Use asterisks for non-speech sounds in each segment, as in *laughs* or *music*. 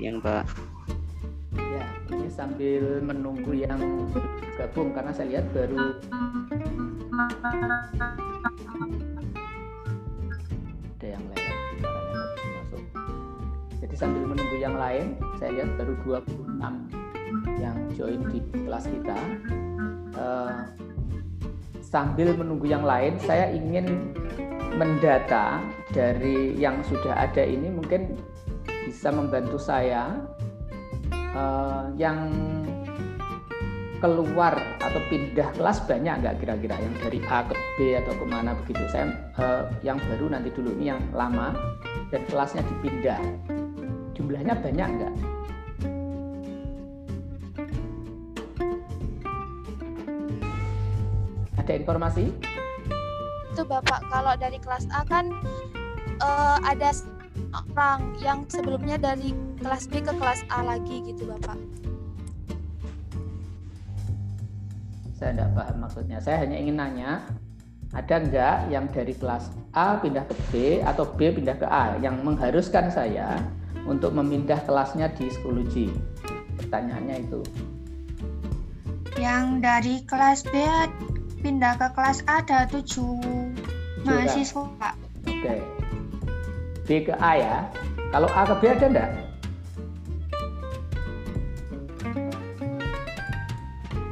Yang Pak. Ya, ini sambil menunggu yang gabung karena saya lihat baru ada yang lain masuk. Jadi sambil menunggu yang lain, saya lihat baru 26 yang join di kelas kita. Uh, sambil menunggu yang lain, saya ingin mendata dari yang sudah ada ini mungkin bisa membantu saya uh, yang keluar atau pindah kelas banyak nggak kira-kira? Yang dari A ke B atau ke mana begitu? Saya uh, yang baru nanti dulu ini yang lama dan kelasnya dipindah. Jumlahnya banyak nggak? Ada informasi itu Bapak kalau dari kelas A kan uh, ada orang yang sebelumnya dari kelas B ke kelas A lagi gitu Bapak. Saya tidak paham maksudnya. Saya hanya ingin nanya, ada nggak yang dari kelas A pindah ke B atau B pindah ke A yang mengharuskan saya untuk memindah kelasnya di Skology? Pertanyaannya itu. Yang dari kelas B pindah ke kelas A ada tujuh mahasiswa Pak. Oke. B ke A ya. Kalau A ke B ada enggak?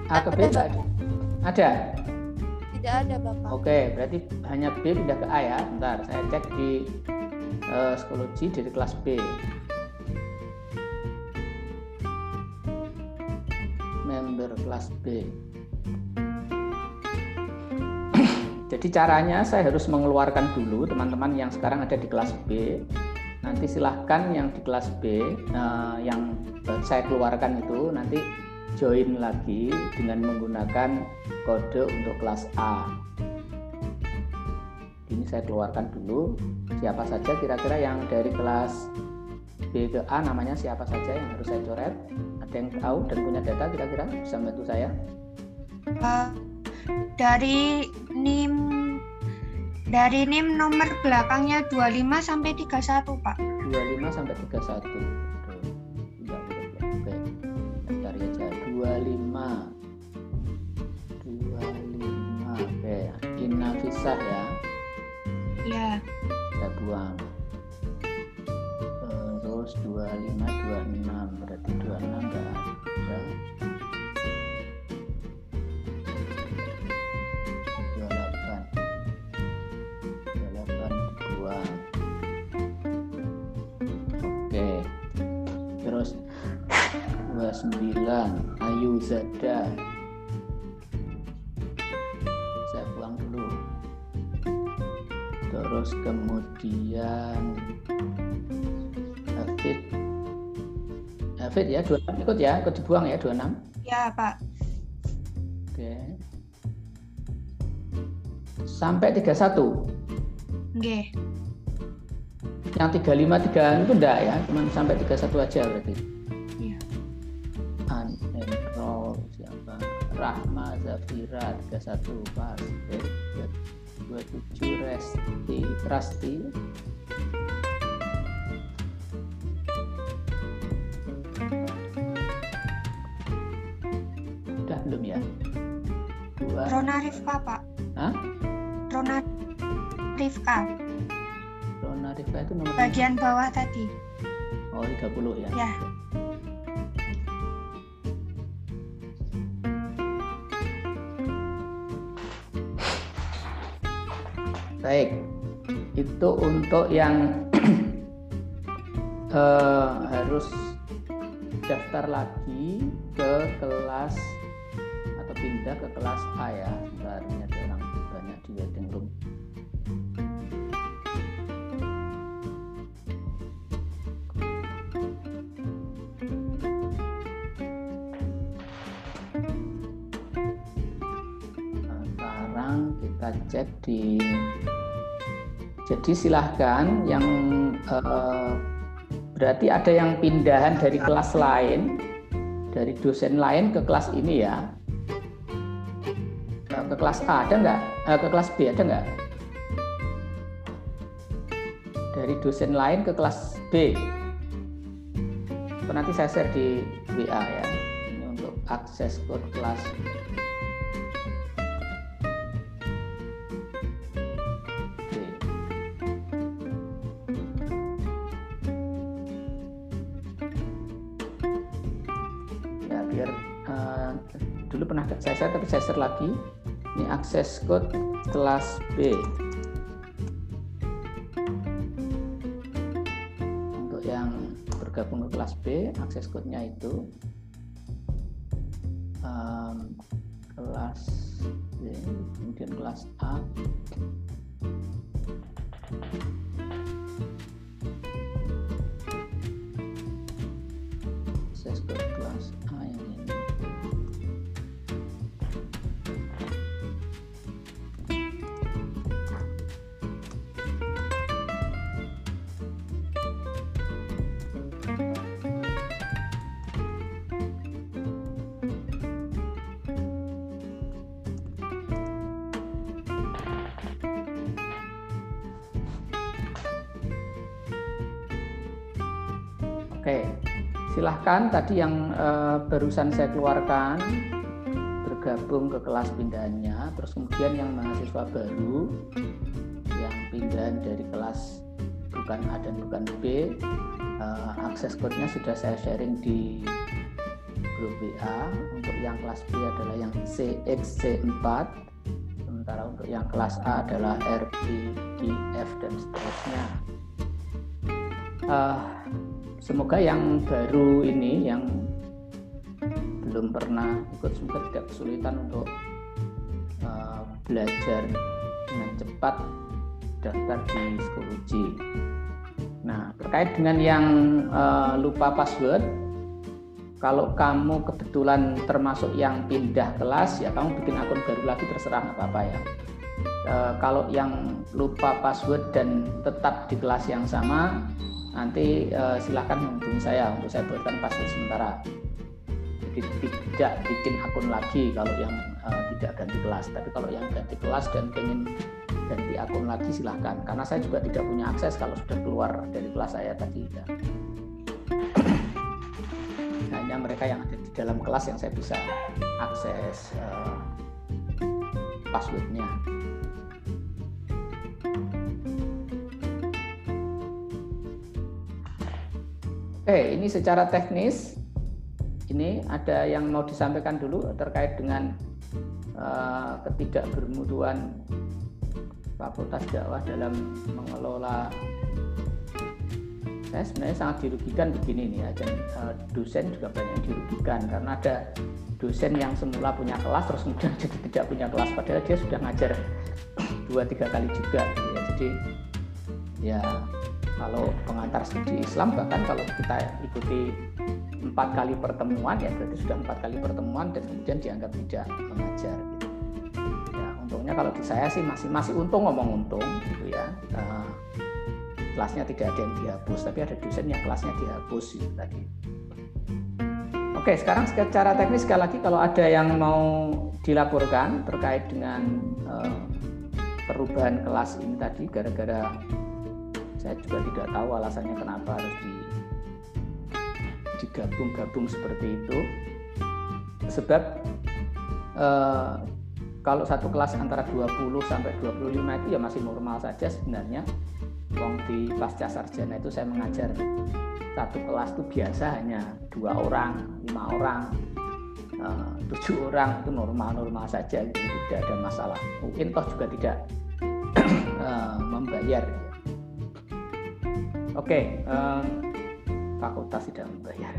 A ke B enggak ada? Ada? Tidak ada Bapak. Oke, berarti hanya B pindah ke A ya. Bentar, saya cek di uh, psikologi dari kelas B. Member kelas B. Jadi caranya saya harus mengeluarkan dulu teman-teman yang sekarang ada di kelas B. Nanti silahkan yang di kelas B uh, yang saya keluarkan itu nanti join lagi dengan menggunakan kode untuk kelas A. Ini saya keluarkan dulu siapa saja kira-kira yang dari kelas B ke A namanya siapa saja yang harus saya coret. Ada yang tahu dan punya data kira-kira bisa bantu saya? Uh, dari NIM dari NIM nomor belakangnya 25 sampai 31, Pak. 25 sampai 31. Enggak, Oke. Cari aja 25. 25. Oke, Inafisah ya. Iya. Kita buang. Terus 25 26 berarti 26 enggak ada. 29 Ayu Zada. Saya buang dulu. Terus kemudian David. David ya 26 ikut ya ikut dibuang ya 26 ya Pak. Oke. Sampai 31 oke. Yang 35 36 itu enggak ya cuma sampai 31 aja berarti Zafira 31 pas 27 Resti Rasti. Udah belum ya? Dua. Rona Rifka pak. Hah? Rona Rifka. Rona Rifka itu nomor bagian bawah tadi. Oh 30 ya? Ya untuk yang uh, *clears throat* harus daftar lagi ke kelas atau pindah ke kelas A ya. Ini ada orang banyak di waiting room. Nah, sekarang kita cek di jadi silahkan yang eh, berarti ada yang pindahan dari kelas lain, dari dosen lain ke kelas ini ya. Eh, ke kelas A ada nggak? Eh, ke kelas B ada nggak? dari dosen lain ke kelas B. Nanti saya share di WA ya. Ini untuk akses code kelas share lagi. Ini akses code kelas B silahkan tadi yang eh, barusan saya keluarkan bergabung ke kelas pindahannya, terus kemudian yang mahasiswa baru yang pindahan dari kelas bukan A dan bukan B, eh, akses code-nya sudah saya sharing di grup WA. Untuk yang kelas B adalah yang CXC4, sementara untuk yang kelas A adalah R, B, D, F dan seterusnya. Eh, semoga yang baru ini yang belum pernah ikut semoga tidak kesulitan untuk uh, belajar dengan cepat daftar di Schoology. Nah terkait dengan yang uh, lupa password, kalau kamu kebetulan termasuk yang pindah kelas ya kamu bikin akun baru lagi terserah nggak apa-apa ya. Uh, kalau yang lupa password dan tetap di kelas yang sama nanti uh, silahkan menghubungi saya untuk saya buatkan password sementara. Jadi tidak bikin akun lagi kalau yang uh, tidak ganti kelas. Tapi kalau yang ganti kelas dan ingin ganti akun lagi silahkan karena saya juga tidak punya akses kalau sudah keluar dari kelas saya tadi ya. hanya mereka yang ada di dalam kelas yang saya bisa akses uh, passwordnya Oke, ini secara teknis ini ada yang mau disampaikan dulu terkait dengan uh, ketidakbermuduan Fakultas Dakwah dalam mengelola saya sebenarnya sangat dirugikan begini nih ya. Uh, dosen juga banyak dirugikan karena ada dosen yang semula punya kelas terus kemudian *laughs* jadi tidak punya kelas padahal dia sudah ngajar *clears throat* dua tiga kali juga ya. Jadi ya kalau pengantar studi Islam bahkan kalau kita ikuti empat kali pertemuan ya berarti sudah empat kali pertemuan dan kemudian dianggap tidak mengajar gitu. ya untungnya kalau di saya sih masih masih untung ngomong untung gitu ya uh, kelasnya tidak ada yang dihapus tapi ada dosen yang kelasnya dihapus gitu tadi oke sekarang secara teknis sekali lagi kalau ada yang mau dilaporkan terkait dengan uh, perubahan kelas ini tadi gara-gara saya juga tidak tahu alasannya kenapa harus di digabung-gabung seperti itu. Sebab eh, kalau satu kelas antara 20 sampai 25 itu ya masih normal saja sebenarnya. Wong di pasca sarjana itu saya mengajar satu kelas itu biasa hanya dua orang, lima orang, eh, tujuh orang itu normal-normal saja, jadi tidak ada masalah. Mungkin toh juga tidak *clears throat* eh, membayar Oke, uh, fakultas tidak membayar.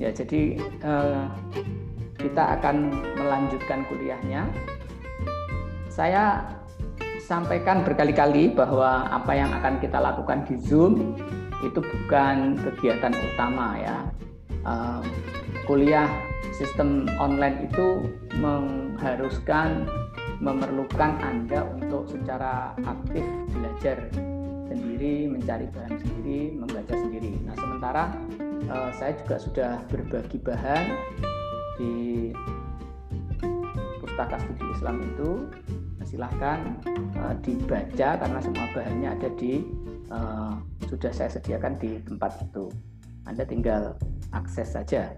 Ya, jadi uh, kita akan melanjutkan kuliahnya. Saya sampaikan berkali-kali bahwa apa yang akan kita lakukan di Zoom itu bukan kegiatan utama ya. Uh, kuliah sistem online itu mengharuskan memerlukan Anda untuk secara aktif belajar sendiri, mencari bahan sendiri, membaca sendiri. Nah, sementara uh, saya juga sudah berbagi bahan di Pustaka Studi Islam itu silahkan uh, dibaca karena semua bahannya ada di uh, sudah saya sediakan di tempat itu. Anda tinggal akses saja.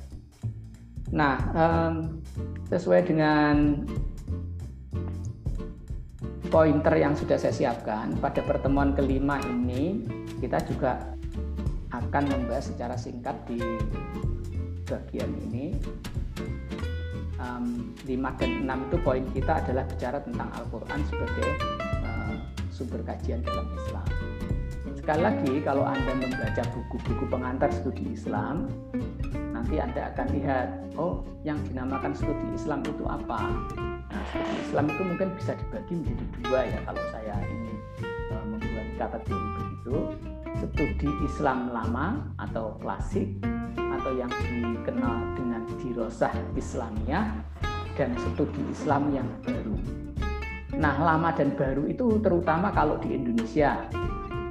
Nah, um, sesuai dengan pointer yang sudah saya siapkan pada pertemuan kelima ini kita juga akan membahas secara singkat di bagian ini. Um, 5 dan 6 itu poin kita adalah bicara tentang Al-Quran sebagai uh, sumber kajian dalam Islam. Sekali lagi kalau Anda membaca buku-buku pengantar studi Islam nanti Anda akan lihat oh yang dinamakan studi Islam itu apa Nah, studi Islam itu mungkin bisa dibagi menjadi dua ya kalau saya ini e, membuat kategori begitu. Studi Islam lama atau klasik atau yang dikenal dengan dirosah Islamiyah dan studi Islam yang baru. Nah, lama dan baru itu terutama kalau di Indonesia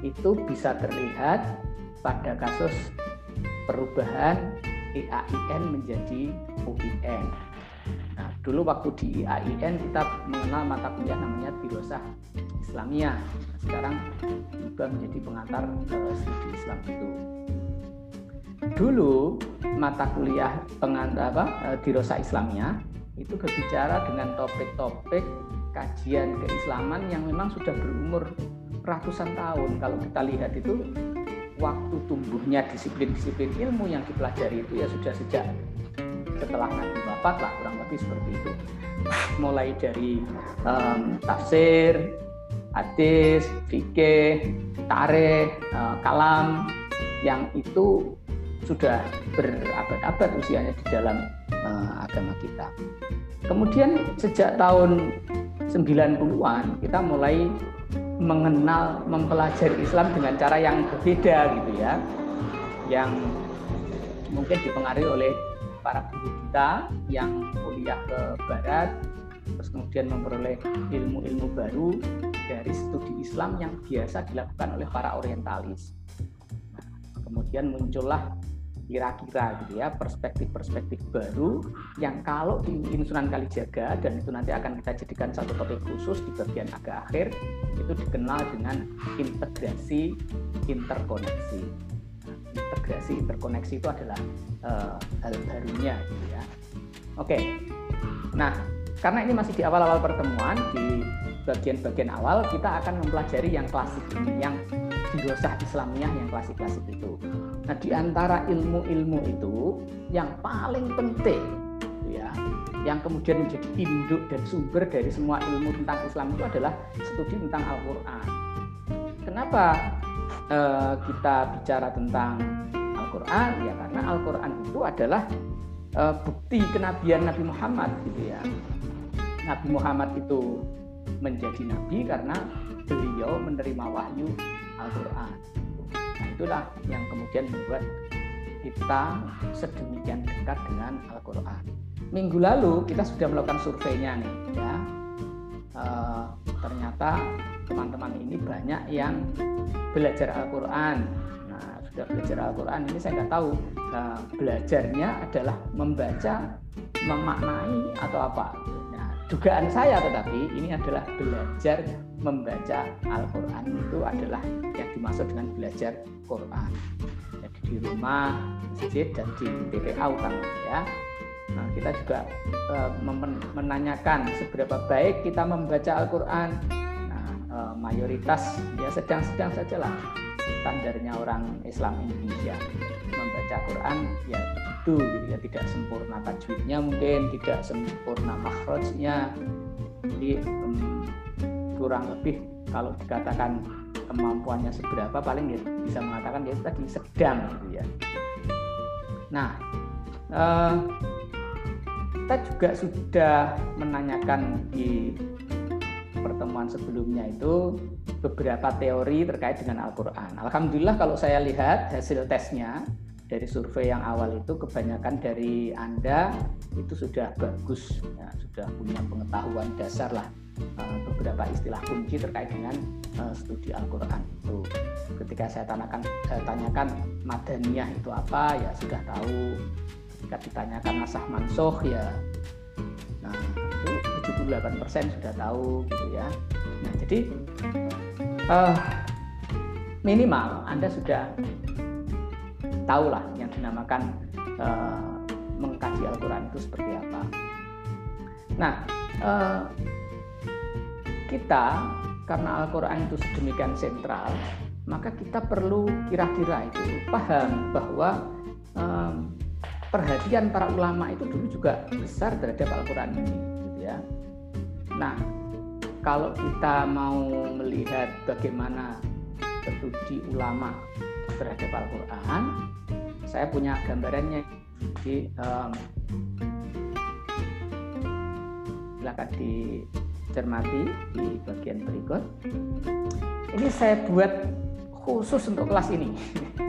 itu bisa terlihat pada kasus perubahan IAIN menjadi UIN dulu waktu di IAIN kita mengenal mata kuliah namanya Dirosah Islamia. Sekarang juga menjadi pengantar uh, studi Islam itu. Dulu mata kuliah pengantar apa uh, Dirosah Islamia itu berbicara dengan topik-topik kajian keislaman yang memang sudah berumur ratusan tahun. Kalau kita lihat itu waktu tumbuhnya disiplin-disiplin ilmu yang dipelajari itu ya sudah sejak setelah Nabi wafat lah kurang lebih seperti itu. *laughs* Mulai dari um, tafsir hadis fikih tarikh uh, kalam yang itu sudah berabad-abad usianya di dalam uh, agama kita. Kemudian sejak tahun 90-an kita mulai mengenal mempelajari Islam dengan cara yang berbeda gitu ya yang mungkin dipengaruhi oleh para guru kita yang kuliah ke barat terus kemudian memperoleh ilmu-ilmu baru dari studi Islam yang biasa dilakukan oleh para orientalis. Kemudian muncullah kira-kira gitu ya perspektif-perspektif baru yang kalau di Sunan Kalijaga dan itu nanti akan kita jadikan satu topik khusus di bagian agak akhir itu dikenal dengan integrasi interkoneksi integrasi interkoneksi itu adalah uh, hal barunya gitu ya. Oke. Nah, karena ini masih di awal-awal pertemuan di bagian-bagian awal kita akan mempelajari yang klasik yang dirosah Islamiah yang klasik-klasik itu. Nah, di antara ilmu-ilmu itu yang paling penting ya, yang kemudian menjadi induk dan sumber dari semua ilmu tentang Islam itu adalah studi tentang Al-Qur'an. Kenapa uh, kita bicara tentang Al-Quran? Ya karena Al-Quran itu adalah uh, bukti kenabian Nabi Muhammad gitu ya. Nabi Muhammad itu menjadi nabi karena beliau menerima wahyu Al-Quran itulah yang kemudian membuat kita sedemikian dekat dengan Al-Quran minggu lalu kita sudah melakukan surveinya nih ya uh, ternyata teman-teman ini banyak yang belajar Al-Quran. Nah, sudah belajar Al-Quran ini saya nggak tahu nah, belajarnya adalah membaca, memaknai atau apa. Nah, dugaan saya tetapi ini adalah belajar membaca Al-Quran itu adalah yang dimaksud dengan belajar Quran. Jadi di rumah, masjid dan di TPA utamanya ya. Nah, kita juga uh, menanyakan seberapa baik kita membaca Al-Quran Eh, mayoritas ya sedang-sedang saja lah standarnya orang Islam Indonesia membaca Quran ya itu gitu ya. Tidak sempurna tajwidnya mungkin tidak sempurna makhrajnya. Jadi um, kurang lebih kalau dikatakan kemampuannya seberapa paling ya bisa mengatakan ya tadi sedang gitu ya. Nah uh, kita juga sudah menanyakan di pertemuan sebelumnya itu beberapa teori terkait dengan Al-Quran. Alhamdulillah kalau saya lihat hasil tesnya dari survei yang awal itu kebanyakan dari Anda itu sudah bagus, ya, sudah punya pengetahuan dasar lah eh, beberapa istilah kunci terkait dengan uh, studi Al-Quran itu. Ketika saya tanyakan, saya tanyakan madaniyah itu apa, ya sudah tahu. Ketika ditanyakan nasah mansoh ya, nah itu 78% sudah tahu gitu ya. Nah, jadi uh, minimal Anda sudah tahu lah yang dinamakan uh, mengkaji Al-Quran itu seperti apa. Nah, uh, kita karena Al-Quran itu sedemikian sentral, maka kita perlu kira-kira itu paham bahwa um, perhatian para ulama itu dulu juga besar terhadap Al-Quran ini, gitu ya. Nah, kalau kita mau melihat bagaimana studi ulama terhadap Al-Quran, saya punya gambarannya di um, silakan dicermati di bagian berikut. Ini saya buat khusus untuk kelas ini.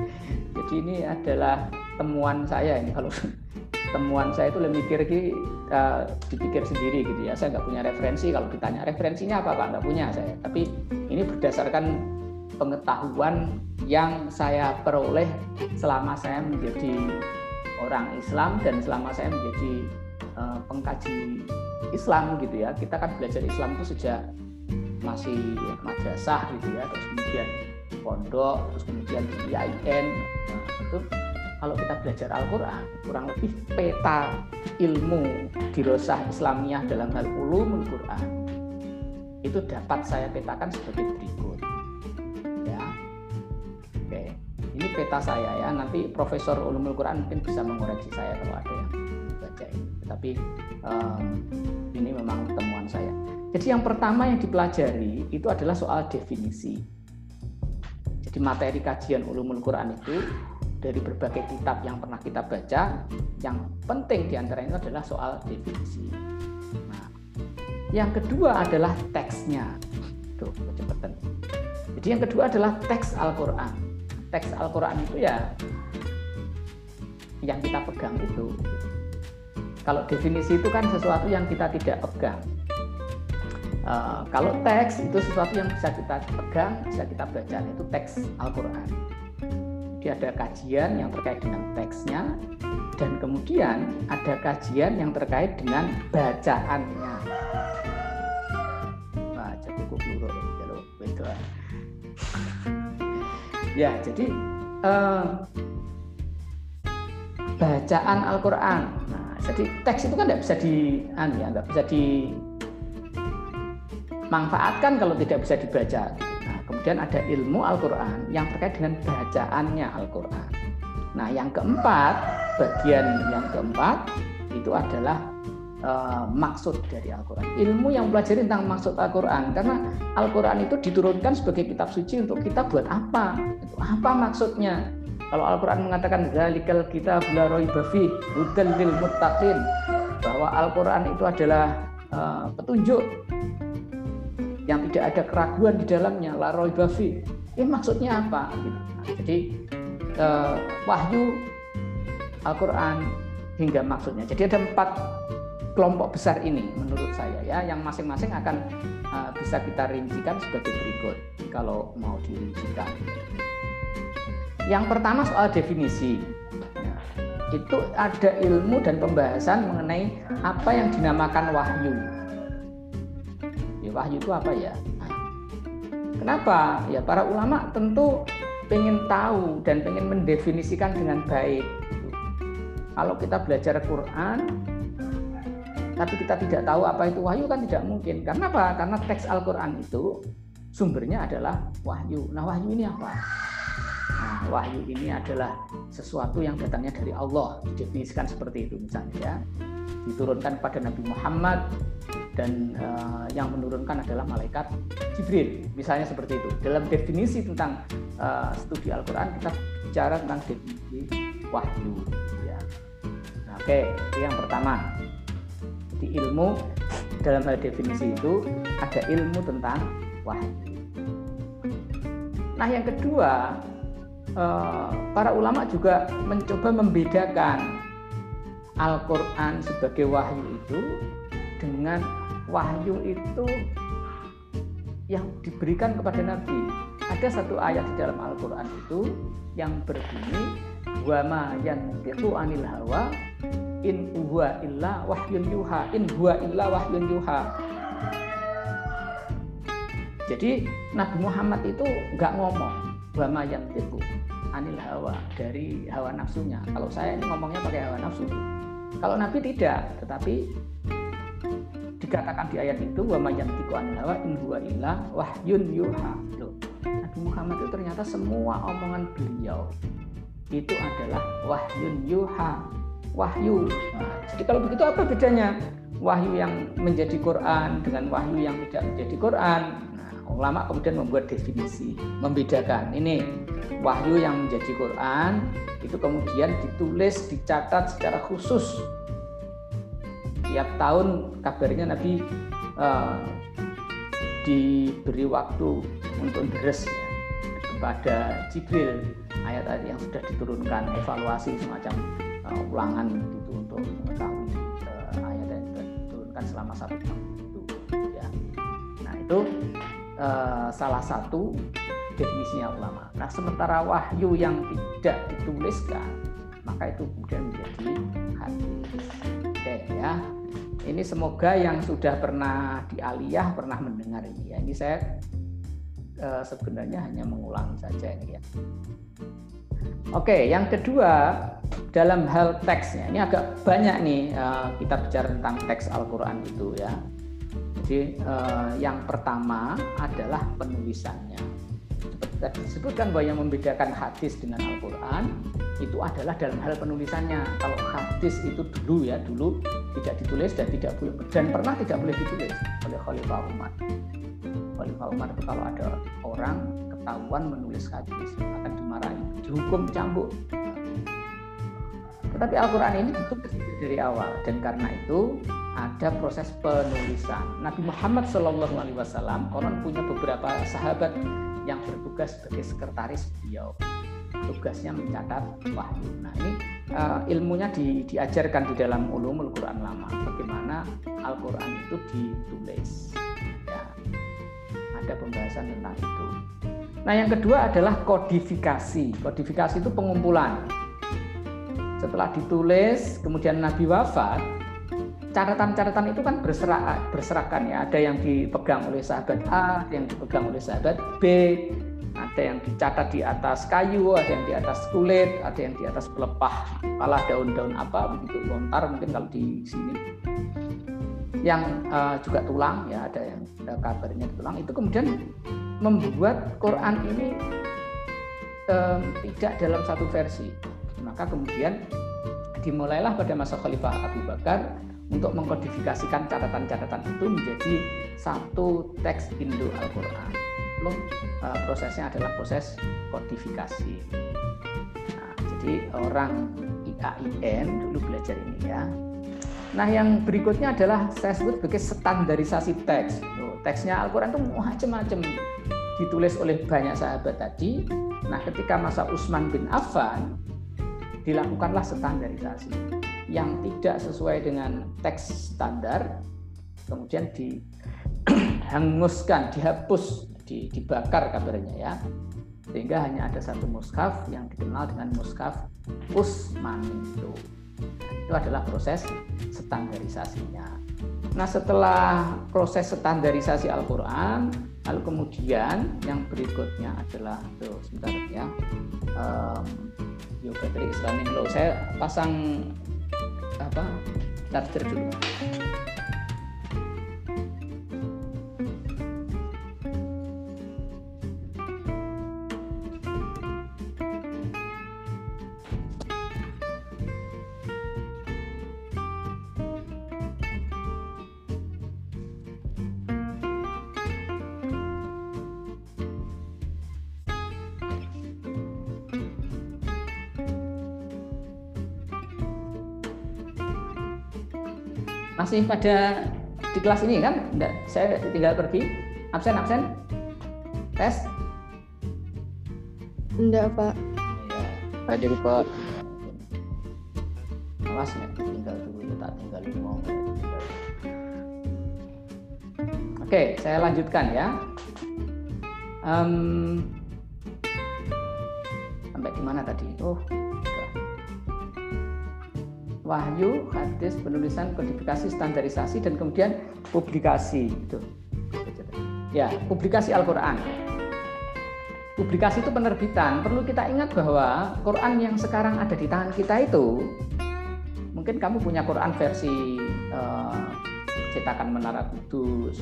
*laughs* Jadi ini adalah temuan saya ini kalau *laughs* temuan saya itu lebih mikir uh, dipikir sendiri gitu ya. Saya nggak punya referensi. Kalau ditanya referensinya apa pak nggak punya saya. Tapi ini berdasarkan pengetahuan yang saya peroleh selama saya menjadi orang Islam dan selama saya menjadi uh, pengkaji Islam gitu ya. Kita kan belajar Islam itu sejak masih madrasah gitu ya terus kemudian pondok terus kemudian di IAIN nah, kalau kita belajar Al-Quran kurang lebih peta ilmu dirosah Islamiyah dalam hal ulumul Quran itu dapat saya petakan sebagai berikut ini peta saya ya. Nanti Profesor Ulumul Quran mungkin bisa mengoreksi saya kalau ada yang baca ini. Tapi um, ini memang temuan saya. Jadi yang pertama yang dipelajari itu adalah soal definisi. Jadi materi kajian Ulumul Quran itu dari berbagai kitab yang pernah kita baca yang penting di antaranya adalah soal definisi. Nah yang kedua adalah teksnya. Tuh kecepatan. Jadi yang kedua adalah teks Al-Quran teks Al-Quran itu ya yang kita pegang itu. Kalau definisi itu kan sesuatu yang kita tidak pegang. Uh, kalau teks itu sesuatu yang bisa kita pegang, bisa kita baca, itu teks Al-Quran. Jadi ada kajian yang terkait dengan teksnya, dan kemudian ada kajian yang terkait dengan bacaannya. Ya jadi eh, bacaan Al-Quran. Nah, jadi teks itu kan tidak bisa di anu ya nggak bisa dimanfaatkan kalau tidak bisa dibaca. Nah, kemudian ada ilmu Al-Quran yang terkait dengan bacaannya Al-Quran. Nah yang keempat bagian yang keempat itu adalah uh, maksud dari Al-Quran. Ilmu yang pelajari tentang maksud Al-Quran. Karena Al-Quran itu diturunkan sebagai kitab suci untuk kita buat apa? Apa maksudnya? Kalau Al-Quran mengatakan zalikal kita la raiba hudan lil muttaqin bahwa Al-Quran itu adalah uh, petunjuk yang tidak ada keraguan di dalamnya la raiba Ini maksudnya apa? Jadi uh, wahyu Al-Quran hingga maksudnya. Jadi ada empat kelompok besar ini menurut saya ya yang masing-masing akan uh, bisa kita rincikan sebagai berikut kalau mau dirincikan. Yang pertama soal definisi. Ya, itu ada ilmu dan pembahasan mengenai apa yang dinamakan wahyu. Ya, wahyu itu apa ya? Nah, kenapa? Ya para ulama tentu pengen tahu dan pengen mendefinisikan dengan baik. Kalau kita belajar Quran, tapi kita tidak tahu apa itu wahyu kan tidak mungkin. Karena apa? Karena teks Al-Qur'an itu sumbernya adalah wahyu. Nah, wahyu ini apa? Nah, wahyu ini adalah sesuatu yang datangnya dari Allah. Didefinisikan seperti itu misalnya ya. Diturunkan pada Nabi Muhammad dan uh, yang menurunkan adalah malaikat Jibril. Misalnya seperti itu. Dalam definisi tentang uh, studi Al-Qur'an kita bicara tentang definisi wahyu ya. Nah, oke, itu yang pertama di ilmu dalam hal definisi itu ada ilmu tentang wahyu. Nah yang kedua eh, para ulama juga mencoba membedakan Al-Quran sebagai wahyu itu dengan wahyu itu yang diberikan kepada Nabi. Ada satu ayat di dalam Al-Quran itu yang berbunyi wa ma yantiqu anil hawa in huwa illa wahyun yuha in huwa illa wahyun yuha. Jadi Nabi Muhammad itu nggak ngomong wa itu anil hawa dari hawa nafsunya. Kalau saya ini ngomongnya pakai hawa nafsu. Kalau Nabi tidak tetapi dikatakan di ayat itu wa mayantiku anil hawa in huwa illa wahyun yuha. Nabi Muhammad itu ternyata semua omongan beliau itu adalah wahyun yuha wahyu. Nah, jadi kalau begitu apa bedanya wahyu yang menjadi Quran dengan wahyu yang tidak menjadi Quran? Nah, ulama kemudian membuat definisi, membedakan. Ini wahyu yang menjadi Quran itu kemudian ditulis, dicatat secara khusus. Tiap tahun kabarnya Nabi uh, diberi waktu untuk deres ya, kepada Jibril ayat-ayat yang sudah diturunkan evaluasi semacam uh, ulangan itu untuk mengetahui uh, ayat yang diturunkan selama satu tahun itu ya. Nah itu uh, salah satu definisinya ulama. Nah sementara wahyu yang tidak dituliskan maka itu kemudian menjadi hadis. Oke ya ini semoga yang sudah pernah di aliyah pernah mendengar ini. Ya ini saya uh, sebenarnya hanya mengulangi saja ini ya Oke, yang kedua dalam hal teksnya ini agak banyak nih uh, kita bicara tentang teks Al-Quran itu ya. Jadi uh, yang pertama adalah penulisannya. Seperti tadi disebutkan bahwa yang membedakan hadis dengan Al-Quran itu adalah dalam hal penulisannya. Kalau hadis itu dulu ya dulu tidak ditulis dan tidak boleh dan pernah tidak boleh ditulis oleh Khalifah Umar. Khalifah Umar itu kalau ada orang ketahuan menulis hadis akan dimarahi dihukum cambuk tetapi Al-Quran ini tentu dari awal dan karena itu ada proses penulisan Nabi Muhammad Shallallahu Alaihi konon punya beberapa sahabat yang bertugas sebagai sekretaris beliau tugasnya mencatat wahyu. Nah ini uh, ilmunya di, diajarkan di dalam ulumul Quran lama bagaimana Al-Quran itu ditulis. Ya, ada pembahasan tentang itu. Nah, yang kedua adalah kodifikasi. Kodifikasi itu pengumpulan. Setelah ditulis, kemudian Nabi wafat, catatan-catatan itu kan berserak, berserakan ya. Ada yang dipegang oleh sahabat A, ada yang dipegang oleh sahabat B, ada yang dicatat di atas kayu, ada yang di atas kulit, ada yang di atas pelepah, kalah daun-daun apa begitu lontar mungkin kalau di sini. Yang uh, juga tulang ya, ada yang ada kabarnya tulang itu kemudian membuat Quran ini eh, tidak dalam satu versi. Maka kemudian dimulailah pada masa Khalifah Abu Bakar untuk mengkodifikasikan catatan-catatan itu menjadi satu teks Indo Al-Quran. Lalu eh, prosesnya adalah proses kodifikasi. Nah, jadi orang IAIN dulu belajar ini ya. Nah, yang berikutnya adalah saya sebut sebagai standarisasi teks. Tuh, teksnya Al-Quran itu macam-macam ditulis oleh banyak sahabat tadi. Nah, ketika masa Utsman bin Affan dilakukanlah standarisasi yang tidak sesuai dengan teks standar, kemudian dihanguskan, *clears throat* dihapus, dibakar kabarnya ya. Sehingga hanya ada satu mushaf yang dikenal dengan mushaf Utsmani itu. Itu adalah proses standarisasinya. Nah, setelah proses standarisasi Al-Qur'an, Lalu kemudian yang berikutnya adalah tuh sebentar ya. Um, yoga tadi running low. Saya pasang apa charger dulu. Masih pada di kelas ini kan? Enggak, saya tinggal pergi. Absen, absen. Tes? Enggak, Pak. Iya. Hadir, Pak. Awas ya, tinggal dulu, tak tinggal mau. Oke, saya lanjutkan ya. Um, sampai di mana tadi? Oh, wahyu, hadis, penulisan, kodifikasi, standarisasi, dan kemudian publikasi. Gitu. Ya, publikasi Al-Quran. Publikasi itu penerbitan. Perlu kita ingat bahwa Quran yang sekarang ada di tangan kita itu, mungkin kamu punya Quran versi uh, cetakan Menara Kudus,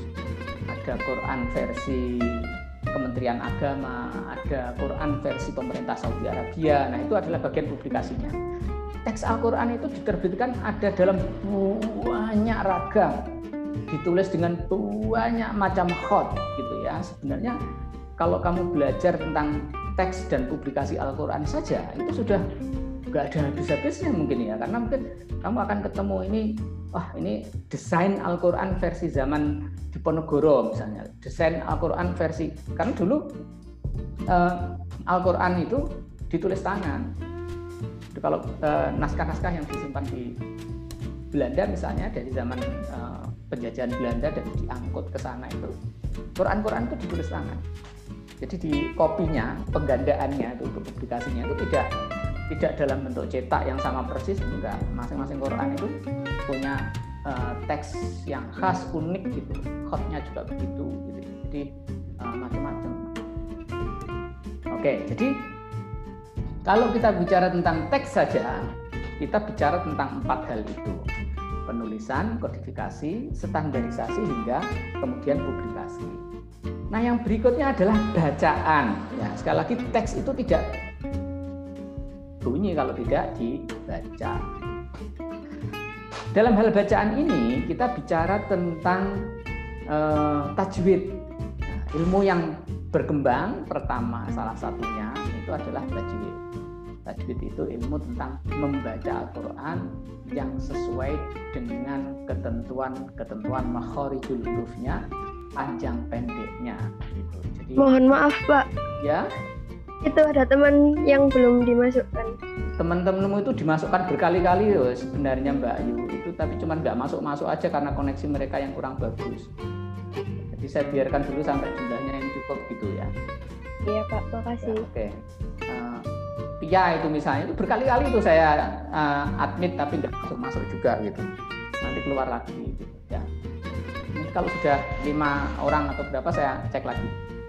ada Quran versi Kementerian Agama, ada Quran versi pemerintah Saudi Arabia. Nah, itu adalah bagian publikasinya. Teks Al-Quran itu diterbitkan ada dalam banyak ragam, ditulis dengan banyak macam khot gitu ya. Sebenarnya kalau kamu belajar tentang teks dan publikasi Al-Quran saja itu sudah nggak ada habis-habisnya mungkin ya. Karena mungkin kamu akan ketemu ini wah ini desain Al-Quran versi zaman Diponegoro misalnya. Desain Al-Quran versi karena dulu uh, Al-Quran itu ditulis tangan kalau uh, naskah-naskah yang disimpan di Belanda misalnya dari zaman uh, penjajahan Belanda dan diangkut ke sana itu Quran-Quran itu ditulis tangan jadi di kopinya, penggandaannya itu untuk publikasinya itu tidak tidak dalam bentuk cetak yang sama persis enggak. Masing-masing Quran itu punya uh, teks yang khas unik gitu. Khotnya juga begitu gitu. Jadi uh, macam-macam. Oke, jadi kalau kita bicara tentang teks saja, kita bicara tentang empat hal itu penulisan, kodifikasi, standarisasi hingga kemudian publikasi. Nah, yang berikutnya adalah bacaan. Ya, sekali lagi teks itu tidak bunyi kalau tidak dibaca. Dalam hal bacaan ini kita bicara tentang uh, tajwid. Nah, ilmu yang berkembang pertama salah satunya itu adalah tajwid. Tajwid itu ilmu tentang membaca Al-Quran yang sesuai dengan ketentuan-ketentuan makhorijul hurufnya panjang pendeknya gitu. Jadi Mohon maaf, Pak. Ya. Itu ada teman yang belum dimasukkan. Teman-temanmu itu dimasukkan berkali-kali loh sebenarnya Mbak Ayu itu tapi cuma nggak masuk-masuk aja karena koneksi mereka yang kurang bagus. Jadi saya biarkan dulu sampai jumlahnya yang cukup gitu ya. Iya Pak, makasih. Ya, Oke. Okay. Uh, Pia itu misalnya. Itu berkali-kali itu saya uh, admit tapi nggak masuk-masuk juga gitu. Nanti keluar lagi gitu ya. Kalau sudah lima orang atau berapa saya cek lagi.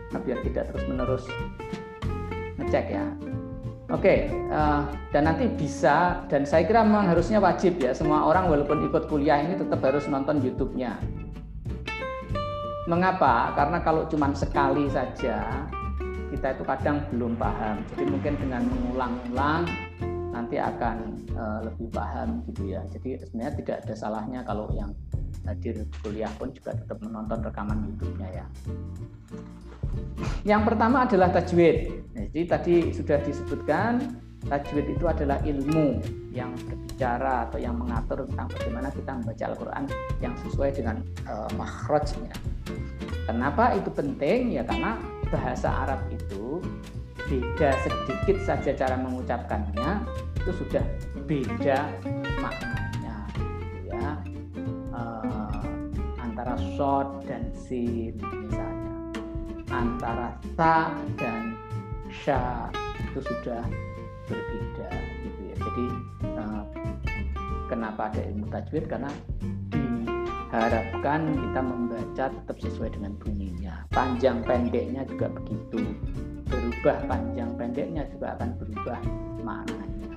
Nah, biar tidak terus menerus ngecek ya. Oke uh, dan nanti bisa dan saya kira memang harusnya wajib ya. Semua orang walaupun ikut kuliah ini tetap harus nonton YouTube-nya. Mengapa? Karena kalau cuma sekali saja kita itu kadang belum paham jadi mungkin dengan mengulang-ulang nanti akan uh, lebih paham gitu ya. Jadi sebenarnya tidak ada salahnya kalau yang hadir kuliah pun juga tetap menonton rekaman YouTube-nya ya. Yang pertama adalah tajwid. Nah, jadi tadi sudah disebutkan tajwid itu adalah ilmu yang berbicara atau yang mengatur tentang bagaimana kita membaca Al-Qur'an yang sesuai dengan uh, makhrajnya. Kenapa itu penting? Ya karena bahasa Arab itu beda sedikit saja cara mengucapkannya itu sudah beda maknanya ya. Uh, antara short dan sin misalnya. Antara ta dan sha itu sudah berbeda gitu ya. Jadi uh, kenapa ada ilmu tajwid? Karena diharapkan kita membaca tetap sesuai dengan bunyinya panjang pendeknya juga begitu berubah panjang pendeknya juga akan berubah maknanya.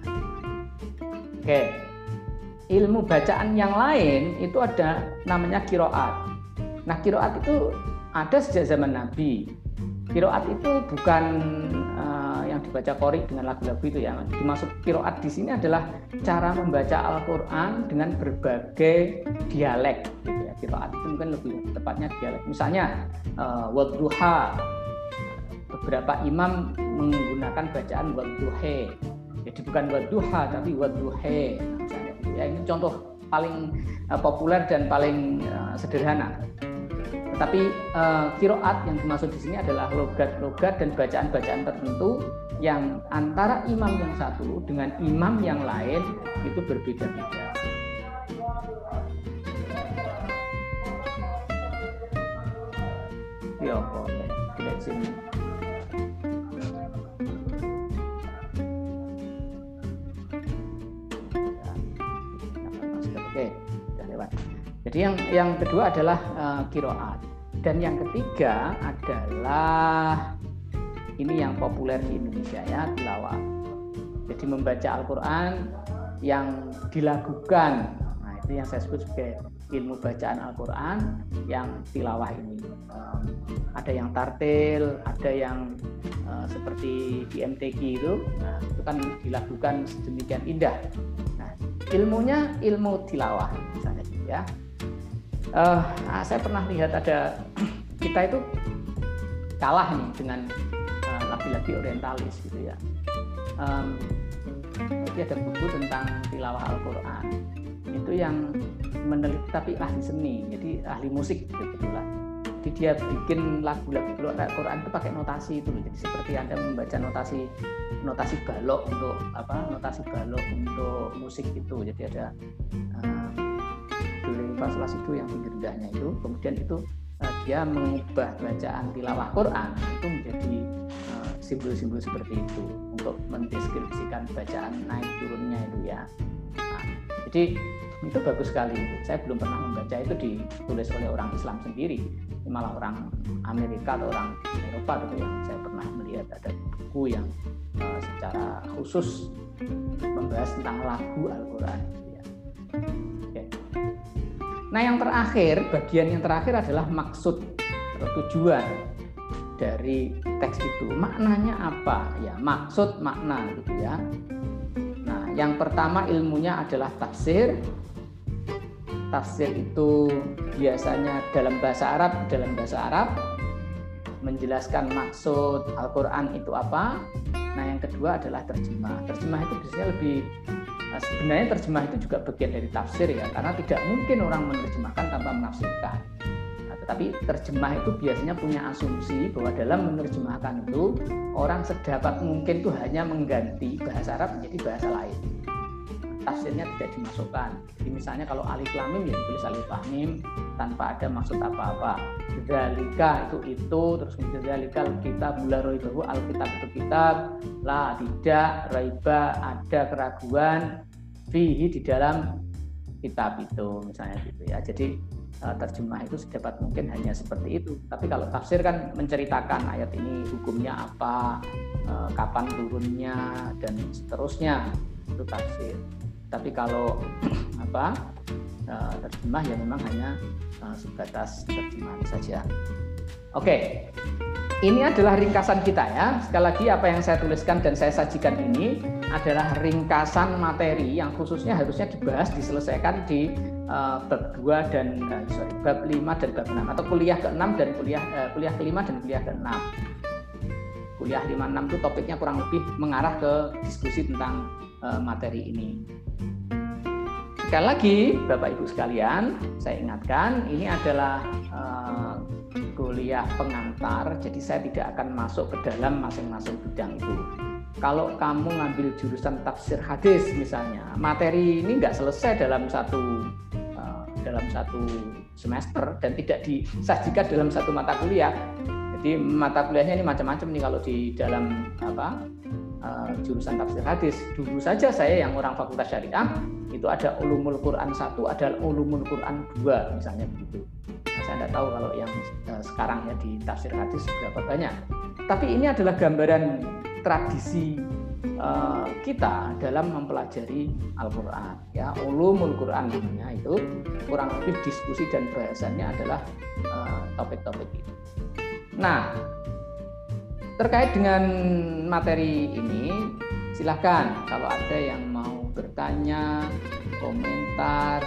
Oke, ilmu bacaan yang lain itu ada namanya kiroat. Nah kiroat itu ada sejak zaman Nabi. Kiroat itu bukan uh, yang dibaca korik dengan lagu-lagu itu ya. Dimaksud kiroat di sini adalah cara membaca Al-Quran dengan berbagai dialek. Gitu ya. Kiroat itu mungkin lebih tepatnya dialek. Misalnya uh, wadduha beberapa imam menggunakan bacaan wadduhe jadi bukan wadduha tapi wadduhe ya ini contoh paling uh, populer dan paling uh, sederhana tetapi uh, kiroat yang dimaksud di sini adalah logat-logat dan bacaan-bacaan tertentu yang antara imam yang satu dengan imam yang lain itu berbeda-beda. Ya. Tidak sini. Jadi yang yang kedua adalah uh, kiroat dan yang ketiga adalah ini yang populer di Indonesia ya tilawah. Jadi membaca Al-Quran yang dilakukan. Nah itu yang saya sebut sebagai ilmu bacaan Al-Quran yang tilawah ini. Uh, ada yang tartil, ada yang uh, seperti di MTQ itu, nah, itu kan dilakukan sedemikian indah. Nah, ilmunya ilmu tilawah misalnya gitu ya. Uh, nah, saya pernah lihat ada *clears throat* kita itu kalah nih dengan laki-laki uh, orientalis gitu ya. Um, jadi ada buku tentang tilawah Al-Quran. Itu yang meneliti tapi ahli seni jadi ahli musik kebetulan jadi dia bikin lagu-lagu Al-Quran itu pakai notasi itu jadi seperti anda membaca notasi notasi balok untuk apa notasi balok untuk musik itu. Jadi ada uh, sol itu yang tinggi rendahnya itu kemudian itu uh, dia mengubah bacaan tilawah Quran itu menjadi uh, simbol-simbol seperti itu untuk mendeskripsikan bacaan naik turunnya itu ya. Nah, jadi itu bagus sekali saya belum pernah membaca itu ditulis oleh orang Islam sendiri malah orang Amerika atau orang Eropa gitu yang saya pernah melihat ada buku yang uh, secara khusus membahas tentang lagu Al-Quran. Nah yang terakhir bagian yang terakhir adalah maksud atau tujuan dari teks itu maknanya apa ya maksud makna gitu ya nah yang pertama ilmunya adalah tafsir tafsir itu biasanya dalam bahasa Arab dalam bahasa Arab menjelaskan maksud Al-Qur'an itu apa. Nah, yang kedua adalah terjemah. Terjemah itu biasanya lebih nah, sebenarnya terjemah itu juga bagian dari tafsir ya, karena tidak mungkin orang menerjemahkan tanpa menafsirkan. Nah, tetapi terjemah itu biasanya punya asumsi bahwa dalam menerjemahkan itu orang sedapat mungkin itu hanya mengganti bahasa Arab menjadi bahasa lain tafsirnya tidak dimasukkan. Jadi misalnya kalau alif lam mim ya ditulis alif lam mim tanpa ada maksud apa-apa. Dzalika itu itu terus kemudian dzalika kitab mula raibahu alkitab itu kitab la tidak raiba ada keraguan fihi di dalam kitab itu misalnya gitu ya. Jadi eh, terjemah itu sedapat mungkin hanya seperti itu. Tapi kalau tafsir kan menceritakan ayat ini hukumnya apa, eh, kapan turunnya dan seterusnya itu tafsir tapi kalau *clears throat* apa uh, terjemah ya memang hanya uh, sebatas terjemahan saja. Oke, ini adalah ringkasan kita ya. Sekali lagi apa yang saya tuliskan dan saya sajikan ini adalah ringkasan materi yang khususnya harusnya dibahas diselesaikan di uh, bab 2 dan sorry, bab 5 dan bab 6 atau kuliah ke-6 dan kuliah uh, kuliah ke-5 dan kuliah ke-6. Kuliah 5 6 itu topiknya kurang lebih mengarah ke diskusi tentang materi ini. Sekali lagi, Bapak Ibu sekalian, saya ingatkan ini adalah uh, kuliah pengantar, jadi saya tidak akan masuk ke dalam masing-masing bidang itu. Kalau kamu ngambil jurusan tafsir hadis misalnya, materi ini nggak selesai dalam satu uh, dalam satu semester dan tidak disajikan dalam satu mata kuliah. Jadi mata kuliahnya ini macam-macam nih kalau di dalam apa uh, jurusan tafsir hadis. Dulu saja saya yang orang fakultas syariah itu ada ulumul Quran satu, ada ulumul Quran dua, misalnya begitu. Nah, saya tidak tahu kalau yang uh, sekarang ya di tafsir hadis berapa banyak. Tapi ini adalah gambaran tradisi uh, kita dalam mempelajari Al-Quran. Ya, ulumul Quran namanya itu kurang lebih diskusi dan bahasannya adalah eh, topik-topik uh, itu. Nah, terkait dengan materi ini, silahkan kalau ada yang mau bertanya, komentar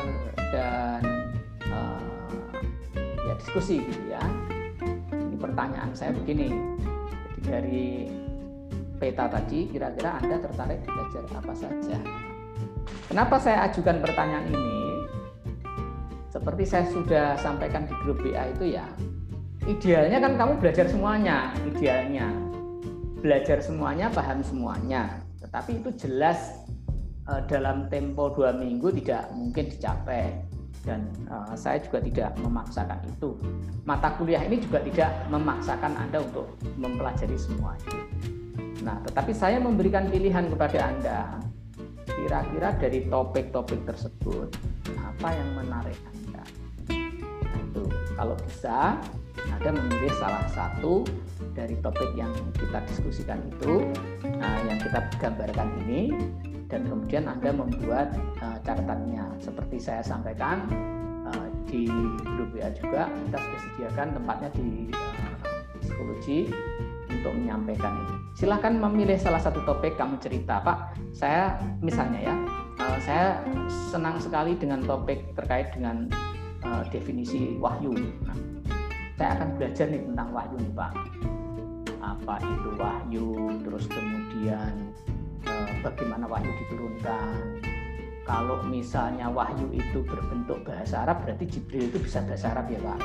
dan uh, ya diskusi gitu ya. Ini pertanyaan saya begini. Jadi dari peta tadi kira-kira Anda tertarik belajar apa saja? Kenapa saya ajukan pertanyaan ini? Seperti saya sudah sampaikan di grup BA itu ya, idealnya kan kamu belajar semuanya, idealnya. Belajar semuanya, paham semuanya. Tetapi itu jelas uh, dalam tempo dua minggu tidak mungkin dicapai dan uh, saya juga tidak memaksakan itu. Mata kuliah ini juga tidak memaksakan Anda untuk mempelajari semua itu. Nah, tetapi saya memberikan pilihan kepada Anda. Kira-kira dari topik-topik tersebut, apa yang menarik Anda. Nah, itu kalau bisa Anda memilih salah satu dari topik yang kita diskusikan itu, nah, yang kita gambarkan ini, dan kemudian Anda membuat uh, catatannya. Seperti saya sampaikan uh, di WA juga, kita sudah sediakan tempatnya di uh, psikologi untuk menyampaikan ini. Silahkan memilih salah satu topik kamu cerita, Pak. Saya misalnya ya, uh, saya senang sekali dengan topik terkait dengan uh, definisi wahyu. Nah, saya akan belajar nih tentang wahyu nih, Pak apa itu wahyu, terus kemudian eh, bagaimana wahyu diturunkan. Kalau misalnya wahyu itu berbentuk bahasa Arab, berarti Jibril itu bisa bahasa Arab ya Pak.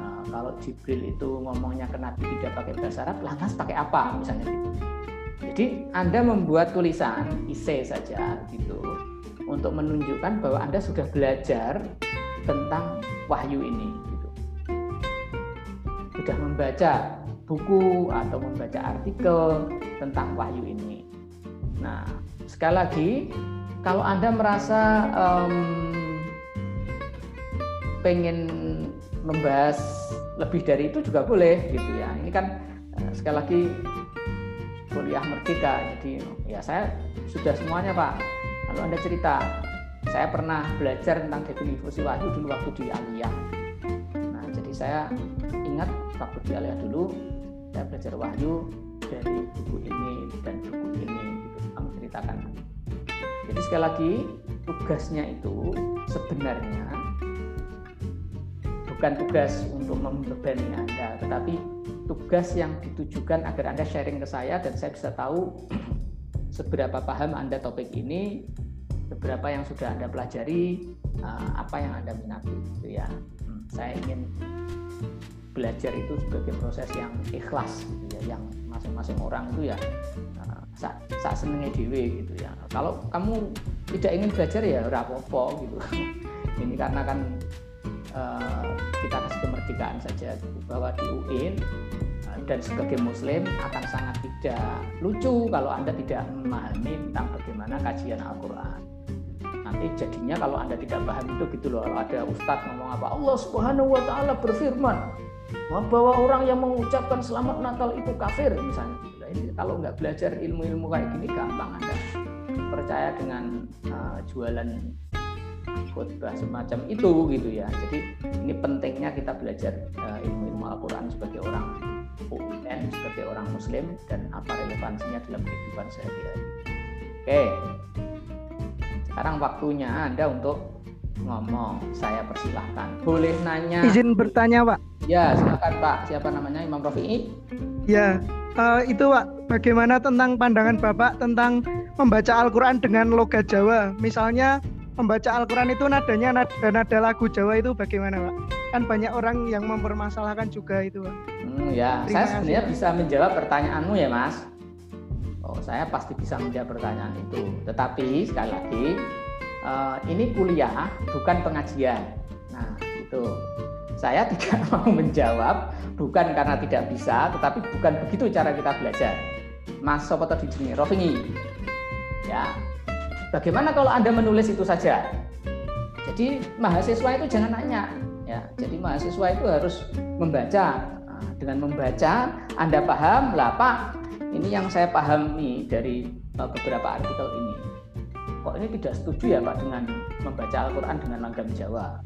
Nah, kalau Jibril itu ngomongnya ke Nabi tidak pakai bahasa Arab, lantas pakai apa misalnya gitu. Jadi Anda membuat tulisan ise saja gitu untuk menunjukkan bahwa Anda sudah belajar tentang wahyu ini. Sudah membaca buku atau membaca artikel tentang wahyu ini. Nah, sekali lagi, kalau Anda merasa um, pengen membahas lebih dari itu juga boleh gitu ya. Ini kan uh, sekali lagi kuliah merdeka, jadi ya saya sudah semuanya Pak. Lalu Anda cerita, saya pernah belajar tentang definisi wahyu dulu waktu di Aliyah. Nah, jadi saya ingat waktu di Aliyah dulu saya belajar wahyu dari buku ini dan buku ini gitu. Kamu ceritakan. Jadi sekali lagi tugasnya itu sebenarnya bukan tugas untuk membebani anda tetapi tugas yang ditujukan agar anda sharing ke saya dan saya bisa tahu *clears throat* seberapa paham anda topik ini beberapa yang sudah anda pelajari eh, apa yang anda minati gitu ya. Hmm, saya ingin belajar itu sebagai proses yang ikhlas gitu ya yang masing-masing orang itu ya uh, saat, saat senengnya dewe gitu ya. Kalau kamu tidak ingin belajar ya rapopo gitu. *laughs* Ini karena kan uh, kita kasih kemerdekaan saja gitu, bahwa di UIN uh, dan sebagai muslim akan sangat tidak lucu kalau anda tidak memahami tentang bagaimana kajian Al-Quran. Nanti jadinya kalau anda tidak paham itu gitu loh ada ustadz ngomong apa Allah subhanahu wa ta'ala berfirman bahwa orang yang mengucapkan selamat Natal itu kafir misalnya. Nah, ini kalau nggak belajar ilmu-ilmu kayak gini gampang anda percaya dengan uh, jualan khotbah semacam itu gitu ya. Jadi ini pentingnya kita belajar uh, ilmu-ilmu Al-Quran sebagai orang UN, sebagai orang Muslim dan apa relevansinya dalam kehidupan sehari-hari. Oke, sekarang waktunya Anda untuk ngomong. Saya persilahkan. Boleh nanya. Izin bertanya, Pak. Ya, silakan Pak. Siapa namanya? Imam Rafi'i? Ya, uh, itu Pak. Bagaimana tentang pandangan Bapak tentang membaca Al-Quran dengan logat Jawa? Misalnya membaca Al-Quran itu nadanya nada, nada lagu Jawa itu bagaimana Pak? Kan banyak orang yang mempermasalahkan juga itu Pak. Hmm, ya, Terima saya sebenarnya kasih, bisa menjawab pertanyaanmu ya Mas. Oh, saya pasti bisa menjawab pertanyaan itu. Tetapi sekali lagi, uh, ini kuliah bukan pengajian. Nah, itu saya *laughs* tidak mau menjawab bukan karena tidak bisa, tetapi bukan begitu cara kita belajar. Mas Sopo tadi sini, Rofingi. Ya. Bagaimana kalau Anda menulis itu saja? Jadi mahasiswa itu jangan nanya, ya. Jadi mahasiswa itu harus membaca. Nah, dengan membaca, Anda paham, lah Pak, ini yang saya pahami dari uh, beberapa artikel ini. Kok ini tidak setuju ya Pak dengan membaca Al-Quran dengan langgam Jawa?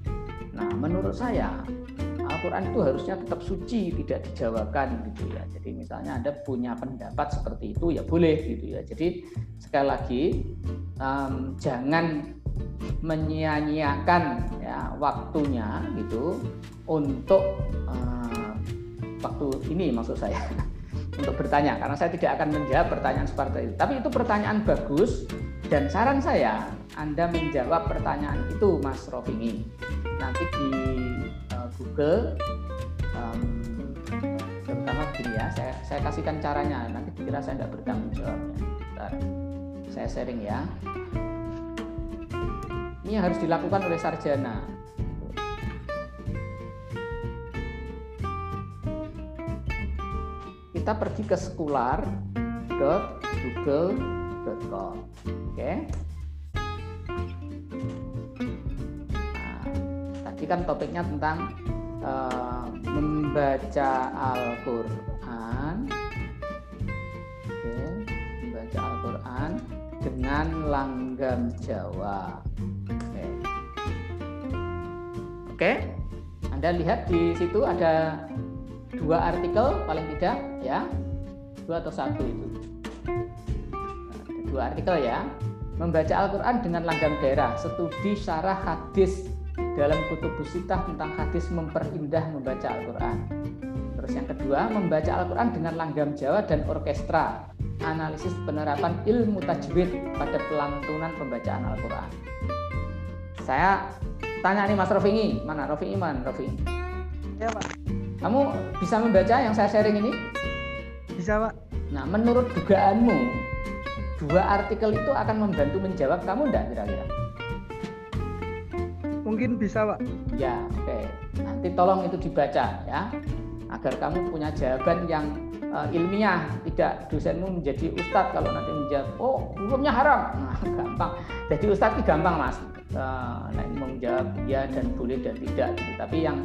Nah, menurut saya Al-Quran itu harusnya tetap suci, tidak dijawabkan gitu ya. Jadi misalnya Anda punya pendapat seperti itu ya boleh gitu ya. Jadi sekali lagi um, jangan menyia-nyiakan ya waktunya gitu untuk uh, waktu ini maksud saya *laughs* untuk bertanya karena saya tidak akan menjawab pertanyaan seperti itu. Tapi itu pertanyaan bagus dan saran saya Anda menjawab pertanyaan itu Mas Rofingi. Nanti di uh, Google um, terutama begini ya saya, saya kasihkan caranya. Nanti dikira saya tidak bertanggung jawabnya Bentar. saya sharing ya. Ini harus dilakukan oleh sarjana. Kita pergi ke sekular.google.com oke okay? kan topiknya tentang uh, membaca Al-Qur'an. Oke, membaca Al-Qur'an dengan langgam Jawa. Oke. Oke. Anda lihat di situ ada dua artikel paling tidak ya. Dua atau satu itu. Dua artikel ya membaca Al-Quran dengan langgam daerah, studi syarah hadis dalam kutub busitah tentang hadis memperindah membaca Al-Quran. Terus yang kedua, membaca Al-Quran dengan langgam Jawa dan orkestra, analisis penerapan ilmu tajwid pada pelantunan pembacaan Al-Quran. Saya tanya nih Mas Rofingi, mana Rofingi mana Rofingi? Ya Pak. Kamu bisa membaca yang saya sharing ini? Bisa Pak. Nah, menurut dugaanmu, dua artikel itu akan membantu menjawab kamu enggak kira-kira? Mungkin bisa, Pak. Ya, oke. Okay. Nanti tolong itu dibaca ya, agar kamu punya jawaban yang uh, ilmiah, tidak dosenmu menjadi ustadz kalau nanti menjawab, oh hukumnya haram, nah, *laughs* gampang. Jadi ustadz itu gampang mas, uh, nah, menjawab ya dan boleh dan tidak. Gitu. Tapi yang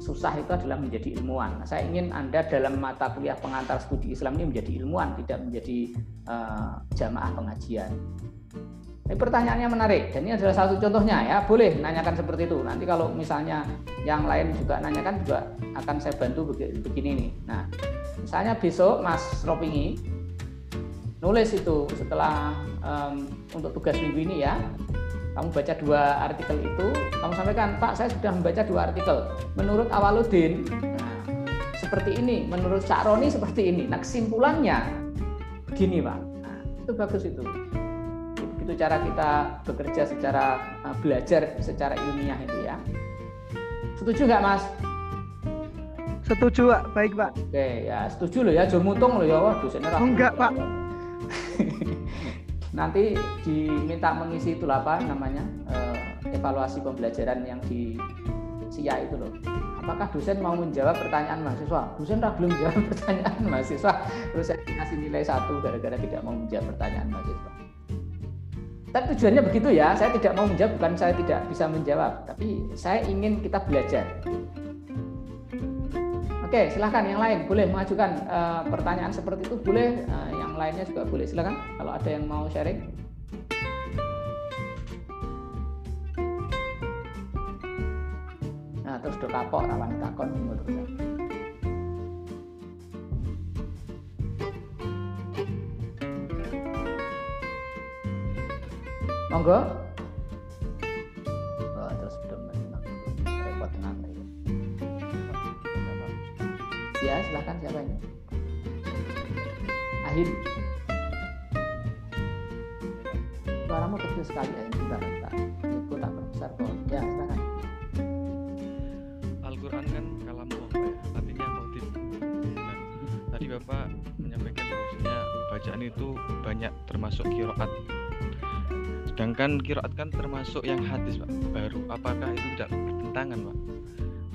susah itu adalah menjadi ilmuwan. Nah, saya ingin Anda dalam mata kuliah pengantar studi Islam ini menjadi ilmuwan, tidak menjadi uh, jamaah pengajian. Ini pertanyaannya menarik dan ini adalah satu contohnya ya. Boleh nanyakan seperti itu. Nanti kalau misalnya yang lain juga nanyakan juga akan saya bantu begini nih. Nah, misalnya besok Mas Ropingi nulis itu setelah um, untuk tugas minggu ini ya kamu baca dua artikel itu, kamu sampaikan, Pak, saya sudah membaca dua artikel. Menurut Awaludin, nah, seperti ini. Menurut Roni seperti ini. Nah, kesimpulannya begini, Pak. Nah, itu bagus itu. Itu cara kita bekerja secara uh, belajar secara ilmiah itu ya. Setuju nggak, Mas? Setuju, Pak. Baik, Pak. Oke, ya setuju loh ya. Jomutung loh ya. Wah, dosennya enggak, Pak. *laughs* nanti diminta mengisi itu apa namanya uh, evaluasi pembelajaran yang di SIA itu loh. Apakah dosen mau menjawab pertanyaan mahasiswa? Dosen dah belum jawab *laughs* pertanyaan mahasiswa, terus saya kasih nilai satu gara-gara tidak mau menjawab pertanyaan mahasiswa. Tapi tujuannya begitu ya, saya tidak mau menjawab bukan saya tidak bisa menjawab, tapi saya ingin kita belajar. Oke, silahkan yang lain boleh mengajukan uh, pertanyaan seperti itu boleh, uh, yang lainnya juga boleh. Silahkan kalau ada yang mau sharing. Nah, terus do kapok rawan takon menurut saya. Monggo. Ya, silahkan siapa ini? Ahim. Suaramu kecil sekali ya, bentar, bentar. Itu tak berbesar kok. Ya, silahkan. Al-Quran kan kalam Allah ya, artinya khotim. Nah, tadi Bapak menyampaikan bahwasanya bacaan itu banyak termasuk kiroat. Sedangkan kiroat kan termasuk yang hadis Pak, baru. Apakah itu tidak bertentangan Pak?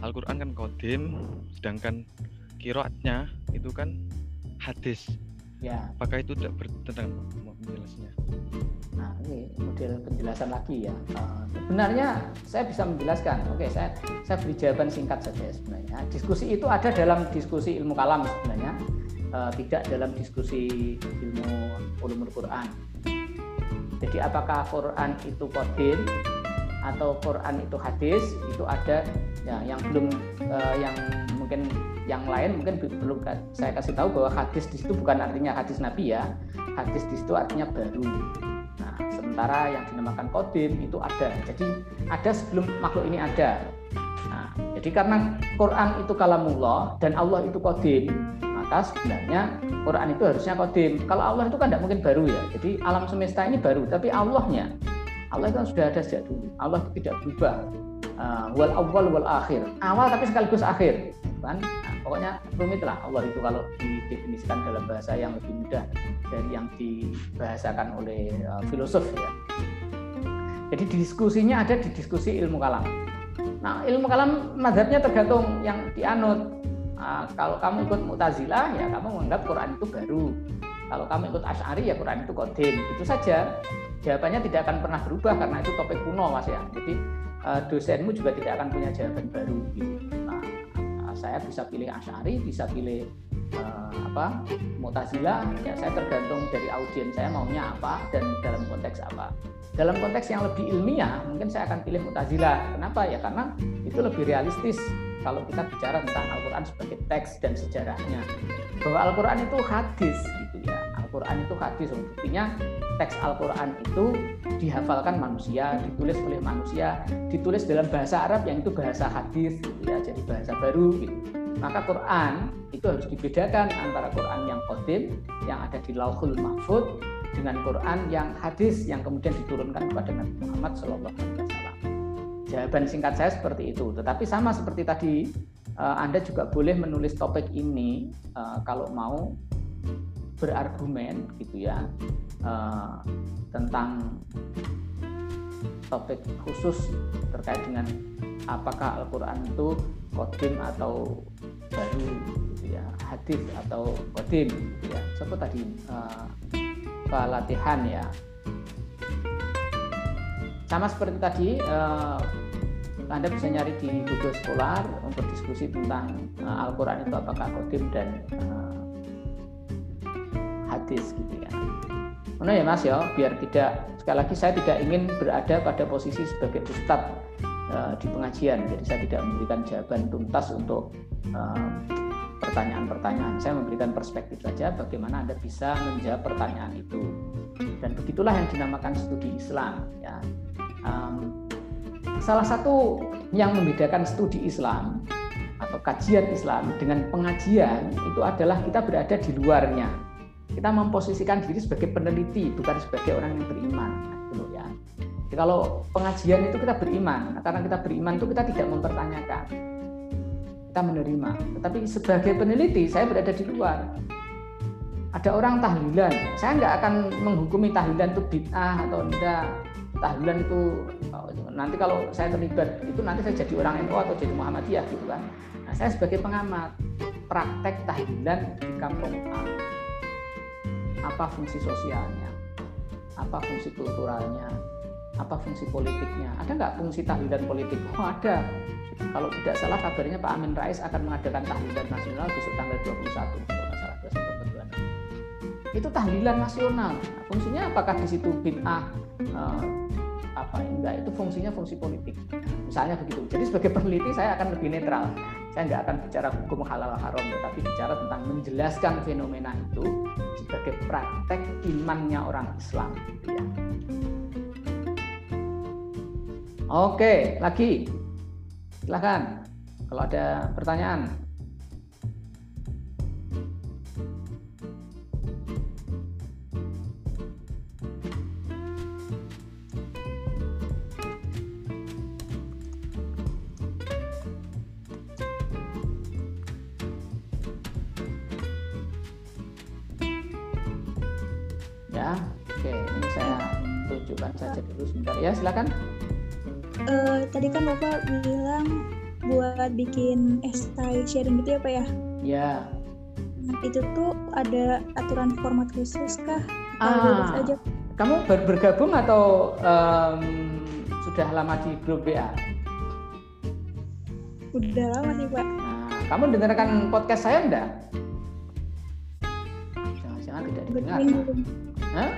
Al-Quran kan kodim, sedangkan kiroatnya itu kan hadis. Ya. Apakah itu tidak bertentangan menjelasnya? Nah ini model penjelasan lagi ya. Uh, sebenarnya saya bisa menjelaskan. Oke, saya saya beri jawaban singkat saja sebenarnya. Diskusi itu ada dalam diskusi ilmu kalam sebenarnya, uh, tidak dalam diskusi ilmu ulumul Quran. Jadi apakah Quran itu kodim atau Quran itu hadis itu ada ya yang belum uh, yang mungkin yang lain mungkin perlu saya kasih tahu bahwa hadis di situ bukan artinya hadis Nabi ya. Hadis di situ artinya baru. Nah sementara yang dinamakan kodim itu ada. Jadi ada sebelum makhluk ini ada. Nah jadi karena Quran itu kalamullah dan Allah itu kodim maka sebenarnya Quran itu harusnya kodim kalau Allah itu kan tidak mungkin baru ya. Jadi alam semesta ini baru tapi Allahnya. Allah itu sudah ada sejak dulu. Allah itu tidak berubah. Uh, wal awal wal akhir. Awal tapi sekaligus akhir kan pokoknya rumit lah Allah itu kalau didefinisikan dalam bahasa yang lebih mudah dari yang dibahasakan oleh uh, filosof ya. Jadi diskusinya ada di diskusi ilmu kalam. Nah ilmu kalam madhabnya tergantung yang dianut. Nah, kalau kamu ikut mutazilah ya kamu menganggap Quran itu baru. Kalau kamu ikut Ash'ari ya Quran itu kodim itu saja. Jawabannya tidak akan pernah berubah karena itu topik kuno mas ya. Jadi uh, dosenmu juga tidak akan punya jawaban baru. gitu. Saya bisa pilih Asy'ari, bisa pilih uh, apa Mu'tazilah, ya saya tergantung dari audiens saya maunya apa dan dalam konteks apa. Dalam konteks yang lebih ilmiah, mungkin saya akan pilih Mu'tazilah. Kenapa? Ya karena itu lebih realistis kalau kita bicara tentang Al-Quran sebagai teks dan sejarahnya. Bahwa Al-Quran itu hadis Al-Quran itu hadis, buktinya teks Al-Quran itu dihafalkan manusia, ditulis oleh manusia, ditulis dalam bahasa Arab yang itu bahasa hadis gitu ya, jadi bahasa baru gitu. Maka Quran itu harus dibedakan antara Quran yang kodim yang ada di Lauhul Mahfud dengan Quran yang hadis yang kemudian diturunkan kepada Nabi Muhammad Shallallahu Alaihi Wasallam. Jawaban singkat saya seperti itu. Tetapi sama seperti tadi, eh, Anda juga boleh menulis topik ini eh, kalau mau berargumen gitu ya eh, tentang topik khusus terkait dengan apakah Al-Quran itu kodim atau baru gitu ya hadis atau kodim gitu ya. Seperti tadi? Uh, pelatihan ya. Sama seperti tadi uh, anda bisa nyari di Google Scholar untuk diskusi tentang uh, Al-Quran itu apakah kodim dan uh, hadis gitu ya. Mana ya Mas ya, biar tidak sekali lagi saya tidak ingin berada pada posisi sebagai ustadz uh, di pengajian, jadi saya tidak memberikan jawaban tuntas untuk pertanyaan-pertanyaan. Saya memberikan perspektif saja bagaimana Anda bisa menjawab pertanyaan itu. Dan begitulah yang dinamakan studi Islam ya. Um, salah satu yang membedakan studi Islam atau kajian Islam dengan pengajian itu adalah kita berada di luarnya. Kita memposisikan diri sebagai peneliti, bukan sebagai orang yang beriman. Gitu ya. Jadi kalau pengajian itu kita beriman, karena kita beriman itu kita tidak mempertanyakan, kita menerima. Tetapi sebagai peneliti, saya berada di luar. Ada orang tahlilan, saya nggak akan menghukumi tahlilan itu bid'ah atau tidak tahlilan itu oh, nanti kalau saya terlibat itu nanti saya jadi orang NU atau jadi Muhammadiyah gitu kan. Nah, saya sebagai pengamat praktek tahlilan di kampung A. Apa fungsi sosialnya? Apa fungsi kulturalnya? Apa fungsi politiknya? Ada nggak fungsi tahlilan politik? Oh ada. Kalau tidak salah kabarnya Pak Amin Rais akan mengadakan tahlilan nasional besok tanggal 21 kalau salah itu tahlilan nasional. Fungsinya apakah di situ bid'ah uh, apa enggak itu fungsinya fungsi politik misalnya begitu jadi sebagai peneliti saya akan lebih netral saya nggak akan bicara hukum halal haram tetapi bicara tentang menjelaskan fenomena itu sebagai praktek imannya orang Islam. Ya oke lagi. Silahkan kalau ada pertanyaan saja dulu sebentar. Ya silakan. Uh, tadi kan bapak bilang buat bikin estai sharing gitu ya pak ya? Ya. Nah, itu tuh ada aturan format khusus kah? Ah, aja kamu baru bergabung atau um, sudah lama di grup WA udah lama sih pak. Nah, kamu dengarkan podcast saya enggak? Jangan-jangan tidak didengar Hah?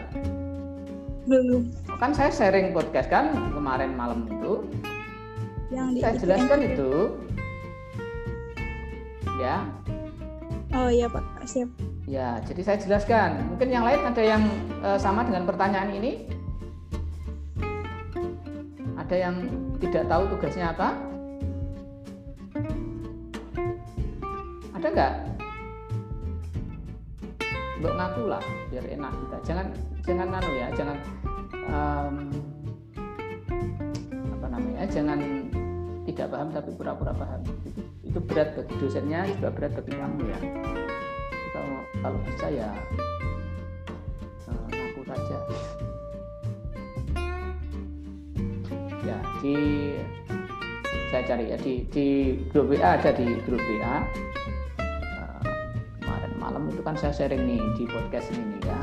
belum. Kan saya sharing podcast kan kemarin malam itu. Yang saya jelaskan itu. ya. Oh iya pak. Siap. Ya jadi saya jelaskan. Mungkin yang lain ada yang uh, sama dengan pertanyaan ini? Ada yang tidak tahu tugasnya apa? Ada nggak untuk ngaku lah biar enak kita. Jangan jangan nano ya jangan um, apa namanya jangan tidak paham tapi pura-pura paham. Itu, itu berat bagi dosennya juga berat bagi kamu ya. Kalau kalau bisa ya uh, ngaku saja. Ya di saya cari ya di di grup WA ada di grup WA malam. Itu kan saya sharing nih di podcast ini nih ya.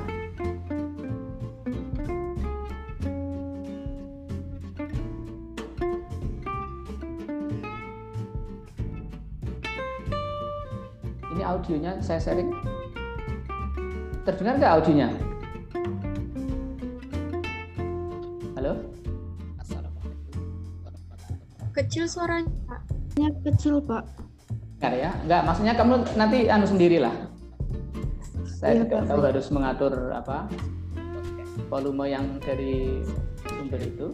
Ini audionya saya sharing. Terdengar nggak audionya? Halo? Kecil suaranya kecil pak. Enggak ya, enggak. Maksudnya kamu nanti anu sendirilah. Saya Iya, juga Pak. tahu harus mengatur apa volume yang dari sumber itu.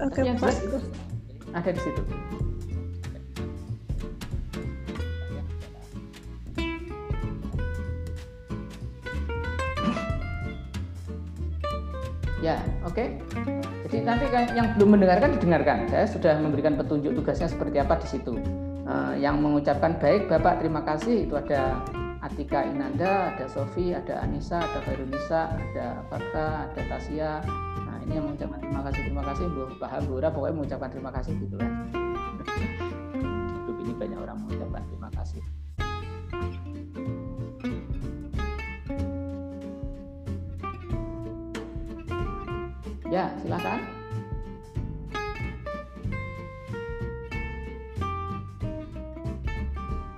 Oke, yang Pak. jelas itu ada di situ. Ya, oke. Jadi nanti yang belum mendengarkan didengarkan. Saya sudah memberikan petunjuk tugasnya seperti apa di situ. Eh, yang mengucapkan baik Bapak terima kasih itu ada Atika Inanda, ada Sofi, ada Anissa, ada Khairunisa, ada Farka, ada Tasya. Nah ini yang mengucapkan terima kasih terima kasih Bu paham Bu pokoknya mengucapkan terima kasih gitu kan. Di grup ini banyak orang mengucapkan terima kasih. Ya, silakan.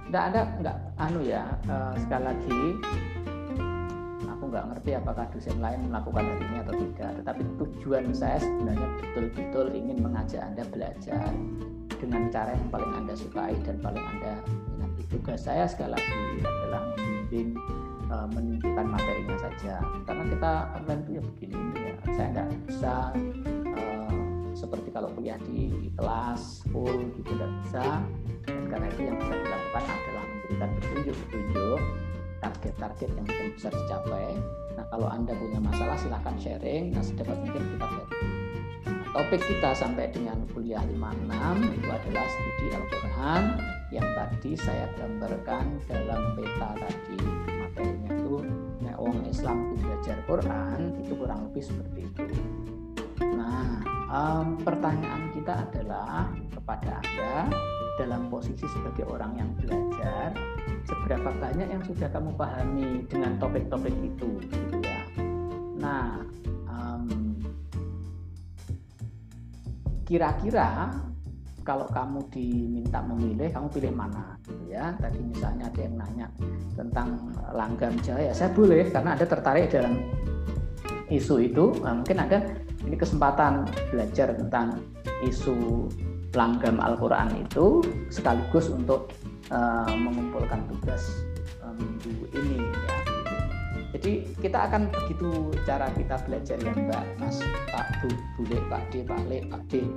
Nggak ada, nggak anu ya. eh, sekali lagi, aku nggak ngerti apakah dosen lain melakukan hal ini atau tidak. Tetapi tujuan saya sebenarnya betul-betul ingin mengajak anda belajar dengan cara yang paling anda sukai dan paling anda minati. Tugas saya sekali lagi adalah membimbing eh, menunjukkan materinya saja. Karena kita online itu ya begini ya. Saya nggak bisa eh, seperti kalau kuliah di kelas full gitu tidak bisa. Dan karena itu yang bisa dilakukan adalah memberikan petunjuk-petunjuk target-target yang mungkin bisa dicapai. Nah kalau anda punya masalah silahkan sharing. Nah sedapat mungkin kita share Nah, topik kita sampai dengan kuliah 56 itu adalah studi Al-Quran yang tadi saya gambarkan dalam peta tadi. Materinya itu nek wong Islam belajar Quran itu kurang lebih seperti itu. Nah, em, pertanyaan kita adalah kepada Anda dalam posisi sebagai orang yang belajar, seberapa banyak yang sudah kamu pahami dengan topik-topik itu, gitu ya. Nah, em, kira-kira kalau kamu diminta memilih, kamu pilih mana, gitu ya. Tadi misalnya ada yang nanya tentang langgam jaya, saya boleh karena Anda tertarik dalam isu itu, nah, mungkin ada ini kesempatan belajar tentang isu langgam Al-Quran itu sekaligus untuk uh, mengumpulkan tugas uh, minggu ini ya. Jadi kita akan begitu cara kita belajar ya Mbak, Mas, Pak, Bu, Bule, Pak D, Pak Le, Pak D.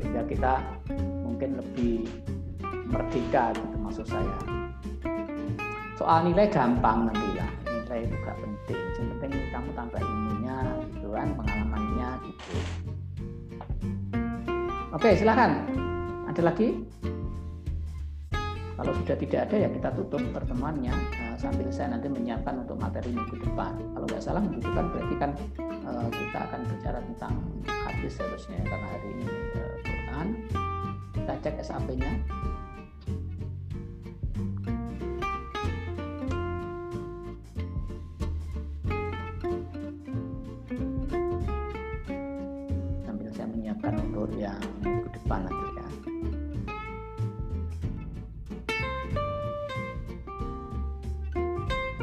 Sehingga kita mungkin lebih merdeka gitu maksud saya. Soal nilai gampang nanti lah, nilai itu gak penting. Yang penting kamu tambah ilmunya kan, pengalamannya gitu. Oke, silakan. Ada lagi? Kalau sudah tidak ada ya kita tutup pertemuannya eh, sambil saya nanti menyiapkan untuk materi minggu depan. Kalau nggak salah minggu depan berarti kan eh, kita akan bicara tentang hadis seharusnya ya, karena hari ini eh, Quran. Kita cek SAP-nya. Menyiapkan untuk yang minggu depan nanti ya.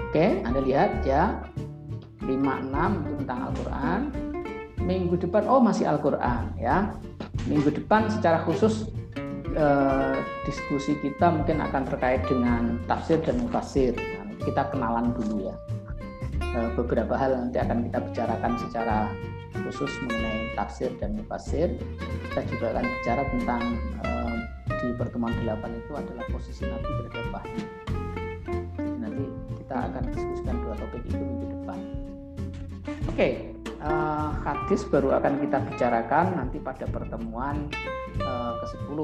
Oke, Anda lihat ya. 56 itu tentang Al-Qur'an. Minggu depan oh masih Al-Qur'an ya. Minggu depan secara khusus eh, diskusi kita mungkin akan terkait dengan tafsir dan mufasir. Nah, kita kenalan dulu ya. Eh, beberapa hal nanti akan kita bicarakan secara khusus mengenai tafsir dan mufasir. Kita juga akan bicara tentang eh, di pertemuan 8 itu adalah posisi Nabi terhadap. Jadi nanti kita akan diskusikan dua topik itu minggu depan. Oke, eh, hadis baru akan kita bicarakan nanti pada pertemuan eh, ke-10.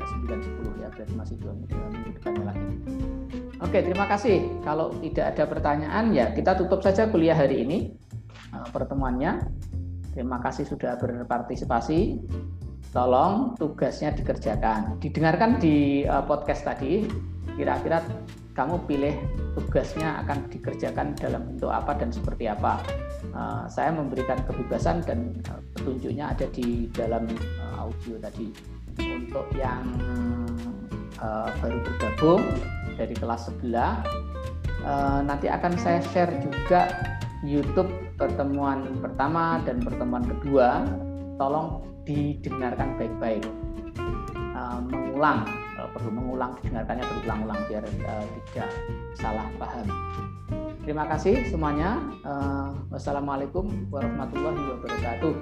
Ke 9 10 ya, berarti masih dua minggu, depannya lagi. Oke, terima kasih. Kalau tidak ada pertanyaan ya kita tutup saja kuliah hari ini eh, pertemuannya. Terima kasih sudah berpartisipasi. Tolong tugasnya dikerjakan. Didengarkan di eh, podcast tadi. Kira-kira kamu pilih tugasnya akan dikerjakan dalam bentuk apa dan seperti apa. Eh, saya memberikan kebebasan dan petunjuknya ada di dalam audio tadi. Untuk yang baru bergabung dari kelas sebelah. Uh, nanti akan saya share juga YouTube pertemuan pertama dan pertemuan kedua. Tolong didengarkan baik-baik. Uh, mengulang kalau perlu mengulang didengarkannya berulang-ulang biar uh, tidak salah paham. Terima kasih semuanya. Uh, wassalamualaikum warahmatullahi wabarakatuh